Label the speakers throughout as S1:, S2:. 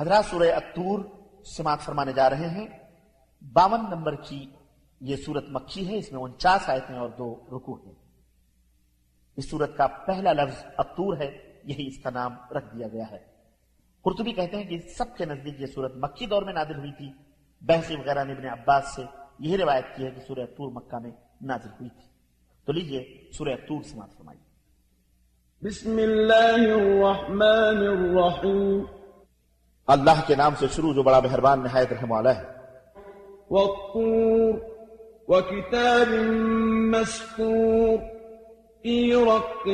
S1: حضرات سورہ اتور سماعت فرمانے جا رہے ہیں۔ باون نمبر کی یہ سورت مکھی ہے، اس میں انچاس آیتیں اور دو رکو ہیں۔ اس سورت کا پہلا لفظ اتور ہے، یہی اس کا نام رکھ دیا گیا ہے۔ قرطبی کہتے ہیں کہ سب کے نزدیک یہ سورت مکی دور میں نازل ہوئی تھی۔ بحثی وغیرہ نے ابن عباس سے یہی روایت کی ہے کہ سورہ اتور مکہ میں نازل ہوئی تھی۔ تو لیجیے سورہ اتور سماعت فرمائیے۔
S2: بسم اللہ الرحمن الرحیم۔
S1: اللہ کے نام سے شروع جو بڑا مہربان نہایت رحم والا ہے۔
S2: والطور وكتاب مسكور في رق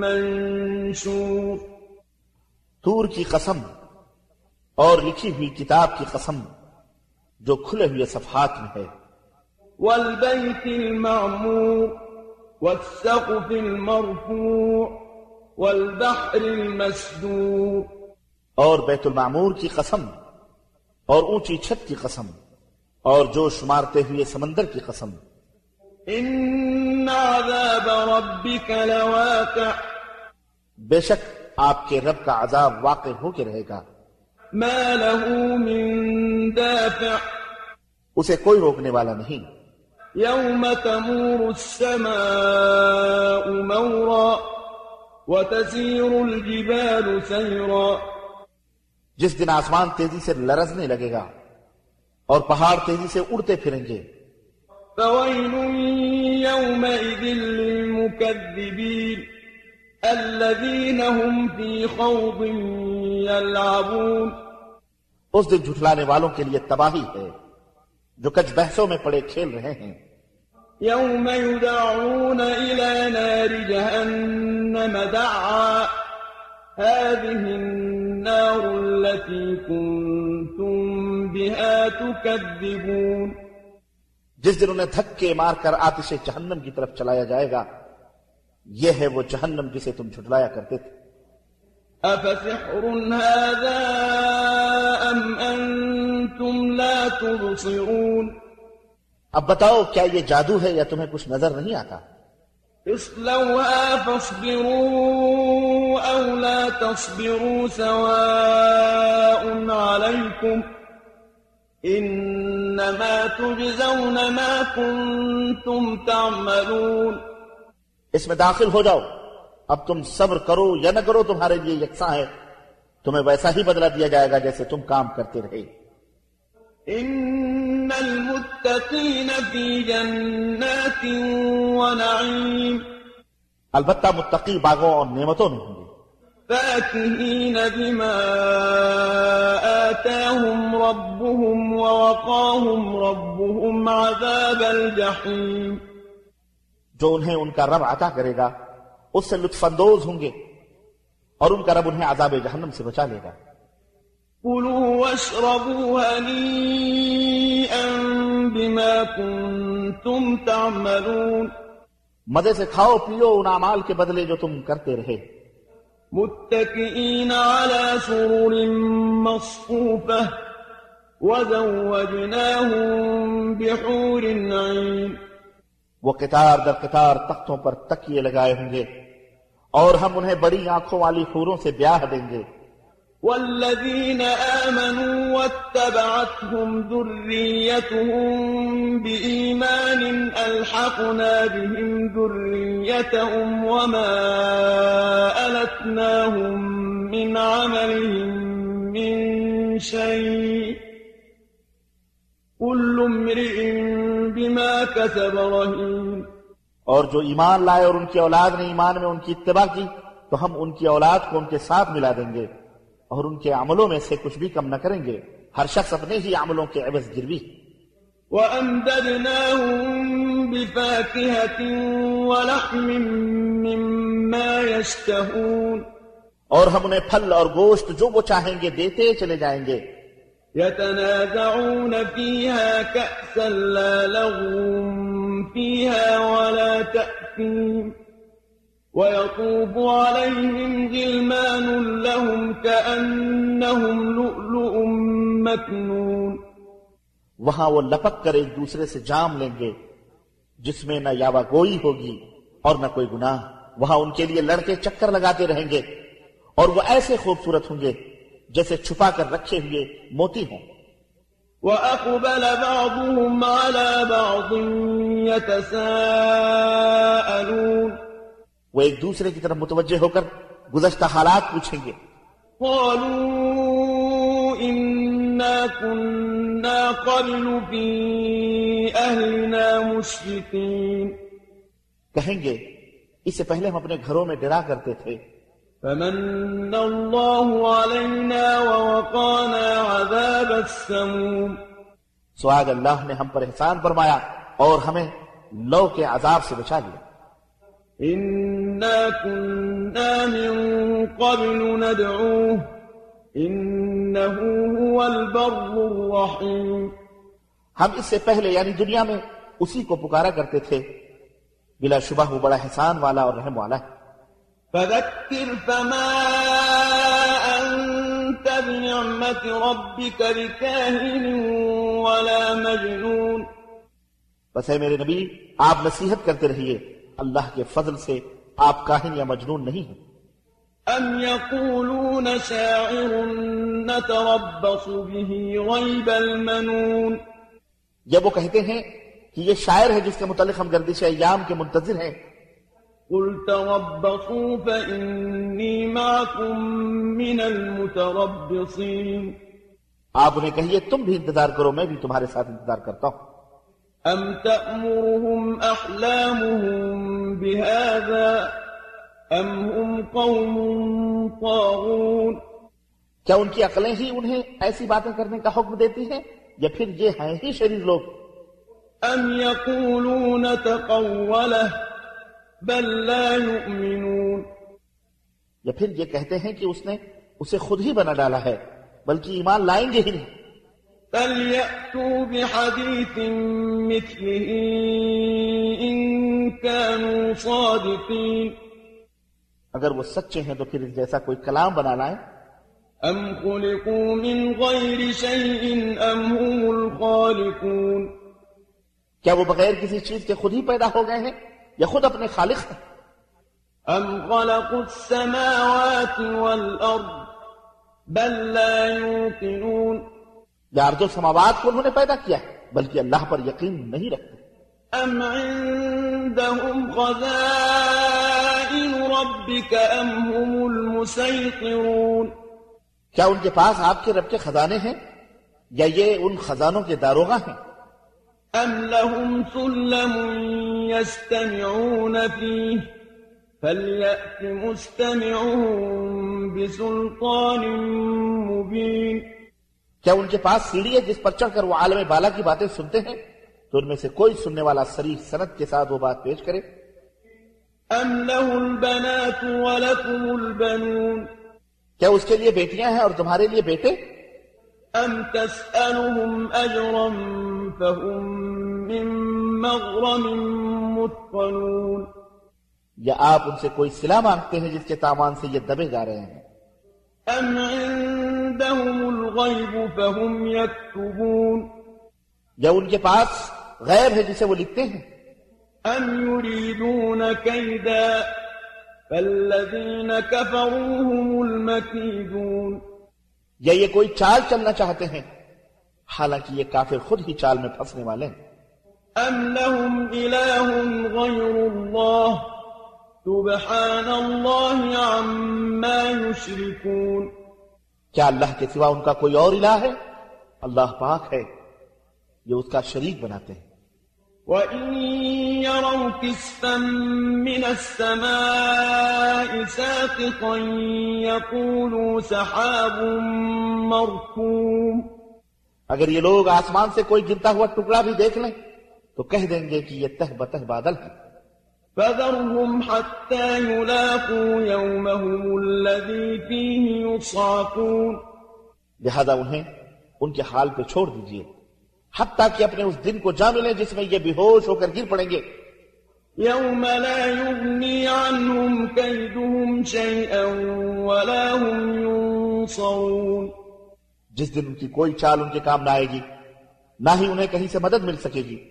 S2: منشور۔
S1: تور کی قسم اور لکھی ہوئی کتاب کی قسم جو کھلے ہوئے صفحات میں ہے۔
S2: والبيت المعمور والسقف المرفوع والبحر المسدور۔
S1: اور بیت المعمور کی قسم اور اونچی چھت کی قسم اور جو شمارتے ہوئے سمندر کی قسم۔
S2: ان عذاب ربك لواقع۔
S1: بے شک آپ کے رب کا عذاب واقع ہو کے رہے گا۔
S2: ما له من دافع۔
S1: اسے کوئی روکنے والا نہیں۔
S2: يوم تمور السماء مورا وتسير الجبال سيرا۔
S1: جس دن آسمان تیزی سے لرزنے لگے گا اور پہاڑ تیزی سے اڑتے پھریں گے۔
S2: فويل يومئذ للمكذبين الذين هم في خوض يلعبون
S1: اس دن جھٹلانے والوں کے لیے تباہی ہے جو کچھ بحثوں میں پڑے کھیل رہے ہیں۔
S2: يوم يدعون إلى نار جهنم دعا هذه النار التي كنتم بها تكذبون.
S1: جس دن انہیں دھکے مار کر آتش جہنم کی طرف چلایا جائے گا یہ ہے وہ جہنم جسے تم جھٹلایا کرتے تھے۔
S2: أفسحر هذا أم أنتم لا تبصرون؟
S1: اب بتاؤ کیا یہ جادو ہے یا تمہیں کچھ نظر نہیں آتا؟
S2: اصلوها فاصبروا أو لا تصبروا سواء عليكم إنما تجزون ما كنتم تعملون
S1: اس میں داخل ہو جاؤ۔ اب تم صبر کرو یا نہ کرو تمہارے لیے یکساں ہے۔ تمہیں ویسا ہی بدلہ دیا جائے گا جیسے تم کام کرتے رہے۔
S2: إن المتقين في جنات ونعيم
S1: البتہ متقی باغوں اور نعمتوں میں ہوں گے۔
S2: فاكهين بما آتاهم ربهم ووقاهم ربهم عذاب الجحيم
S1: جو انہیں ان کا رب عطا کرے گا اس سے لطف اندوز ہوں گے اور ان کا رب انہیں عذاب جہنم سے بچا لے گا۔
S2: كلوا واشربوا هنيئا بما كنتم تعملون.
S1: مزے سے کھاؤ پیو ان اعمال کے بدلے جو تم کرتے رہے۔
S2: متكئين على سرر مصفوفة وزوجناهم بحور عين
S1: وہ قطار در قطار تختوں پر تکیے لگائے ہوں گے اور ہم انہیں بڑی آنکھوں والی حوروں سے بیاہ دیں گے۔
S2: والذين آمنوا واتبعتهم ذريتهم بإيمان ألحقنا بهم ذريتهم وما ألتناهم من عملهم من شيء كل امرئ بما كسب رهين
S1: اور جو ایمان لائے اور ان کی أولاد نے ایمان میں ان کی اتباع کی تو ہم ان کی أولاد کو ان کے ساتھ ملا دیں گے۔ اور ان کے عملوں میں سے کچھ بھی کم نہ کریں گے۔ ہر شخص اپنے ہی عملوں کے عوض گروی۔
S2: وأمددناهم بفاكهة ولحم مما يشتهون۔
S1: اور ہم انہیں پھل اور گوشت جو وہ چاہیں گے دیتے چلے جائیں گے۔
S2: يتنازعون فيها كأسا لا لغو فيها ولا تأثيم۔ ويطوب عليهم غلمان لهم كأنهم لؤلؤ مكنون.
S1: وہاں وہ لپک کر ایک دوسرے سے جام لیں گے جس میں نہ یاوا گوئی ہوگی اور نہ کوئی گناہ۔ وہاں ان کے لیے لڑکے چکر لگاتے رہیں گے اور وہ ایسے خوبصورت ہوں گے جیسے چھپا کر رکھے ہوئے موتی ہوں۔
S2: وأقبل بعضهم على بعض يتساءلون۔
S1: وہ ایک دوسرے کی طرف متوجہ ہو کر گزشتہ حالات پوچھیں گے۔
S2: قالوا إنا كنا قبل في أهلنا مشفقين۔
S1: کہیں گے اس سے پہلے ہم اپنے گھروں میں ڈرا کرتے تھے۔
S2: فمن الله علينا ووقانا عذاب السموم۔
S1: سواگ اللہ نے ہم پر احسان فرمایا اور ہمیں لو کے عذاب سے بچا لیا۔
S2: إنا كنا من قبل ندعوه إنه هو البر الرحيم
S1: ہم اس سے پہلے یعنی دنیا میں اسی کو پکارا کرتے تھے۔ بلا شبہ وہ بڑا احسان والا اور رحم والا ہے۔
S2: فذكر فما أنت بنعمة ربك بكاهن ولا مجنون۔
S1: بس اے میرے نبی آپ نصیحت کرتے رہیے۔ اللہ کے فضل سے آپ کاہن یا مجنون نہیں ہیں۔
S2: أم يقولون شاعر نتربص به ريب المنون
S1: یا وہ کہتے ہیں کہ یہ شاعر ہے جس کے متعلق ہم گردش ایام کے منتظر ہیں۔
S2: قل تربصوا فإني معكم من المتربصين
S1: آپ انہیں کہیے تم بھی انتظار کرو میں بھی تمہارے ساتھ انتظار کرتا ہوں۔
S2: أم تأمرهم أحلامهم بهذا أم هم قوم طاغون
S1: کیا ان کی عقلیں ہی انہیں ایسی باتیں کرنے کا حکم دیتی ہیں یا پھر یہ ہیں ہی شریر لوگ؟
S2: أم يقولون تقوله بل لا يؤمنون
S1: یا پھر یہ کہتے ہیں کہ اس نے اسے خود ہی بنا ڈالا ہے بلکہ ایمان لائیں گے ہی نہیں۔
S2: فليأتوا بحديث مثله إن كانوا صادقين
S1: اگر وہ سچے ہیں تو پھر جیسا کوئی کلام بنا لائیں
S2: أم خلقوا من غير شيء أم هم الخالقون
S1: کیا وہ بغیر کسی چیز کے خود ہی پیدا ہو گئے ہیں یا خود اپنے خالق ہیں؟
S2: أم خلقوا السماوات والأرض بل لا يوقنون
S1: یا ارض و سماوات کو انہوں نے پیدا کیا ہے بلکہ اللہ پر یقین نہیں رکھتے۔
S2: أم عندهم خزائن ربك أم هم المسيطرون۔
S1: کیا ان کے پاس آپ کے رب کے خزانے ہیں یا یہ ان خزانوں کے داروغہ ہیں؟
S2: أم لهم سلم يستمعون فيه فليأت مستمعهم بسلطان مبين۔
S1: کیا ان کے پاس سیڑھی ہے جس پر چڑھ کر وہ عالم بالا کی باتیں سنتے ہیں؟ تو ان میں سے کوئی سننے والا سریح صنعت کے ساتھ وہ بات پیش کرے۔
S2: أم له البنات ولكم البنون۔
S1: کیا اس کے لیے بیٹیاں ہیں اور تمہارے لیے بیٹے؟
S2: أم تسألهم أجرا فهم من مغرم مثقلون
S1: یا آپ ان سے کوئی صلح مانگتے ہیں جس کے تاوان سے یہ دبے جا رہے ہیں؟
S2: أم عندهم الغيب فهم يكتبون.
S1: یا ان کے پاس غیب ہے جسے وہ لکھتے ہیں؟
S2: أم يريدون كيدا فالذين كفروا هم المكيدون.
S1: یا یہ کوئی چال چلنا چاہتے ہیں؟ حالانکہ یہ کافر خود ہی چال میں پھنسنے والے ہیں۔
S2: أم لهم إله غير الله سبحان الله عما يشركون.
S1: کیا اللہ کے سوا ان کا کوئی اور الہ ہے؟ اللہ پاک ہے یہ اس کا شریک بناتے ہیں۔
S2: وإن يروا كسفا من السماء ساقطا يقولوا سحاب مركوم۔
S1: اگر یہ لوگ آسمان سے کوئی گرتا ہوا ٹکڑا بھی دیکھ لیں تو کہہ دیں گے کہ یہ تہ بتہ بادل ہے۔
S2: فذرهم حتى يلاقوا يومهم الذي فيه يصعقون.
S1: لہذا انہیں ان کے حال پہ چھوڑ دیجیے حتیٰ کہ اپنے اس دن کو جان لیں جس میں یہ بے ہوش ہو کر گر پڑیں گے۔
S2: يوم لا يغني عنهم كيدهم شيئا ولا هم ينصرون.
S1: جس دن ان کی کوئی چال ان کے کام نہ آئے گی نہ ہی انہیں کہیں سے مدد مل سکے گی۔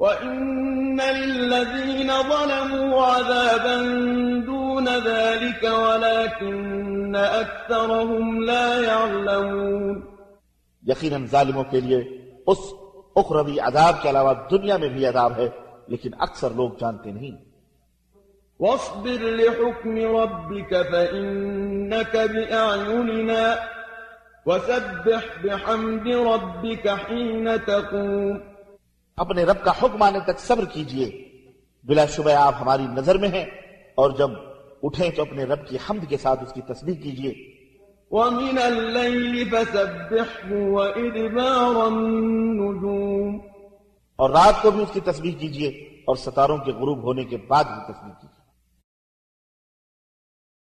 S2: وإن للذين ظلموا عذابا دون ذلك ولكن أكثرهم لا يعلمون
S1: یقیناً ظالموں کے لیے اس اخروی عذاب کے علاوہ دنیا میں بھی عذاب ہے لیکن اکثر لوگ جانتے نہیں۔
S2: واصبر لحكم ربك فإنك بأعيننا وسبح بحمد ربك حين تقوم
S1: اپنے رب کا حکم آنے تک صبر کیجیے۔ بلا شبہ آپ ہماری نظر میں ہیں۔ اور جب اٹھیں تو اپنے رب کی حمد کے ساتھ اس کی تسبیح کیجیے۔
S2: ومن الليل فسبحه وإدبار النجوم۔
S1: اور رات کو بھی اس کی تسبیح کیجیے اور ستاروں کے غروب ہونے کے بعد بھی تسبیح کیجیے۔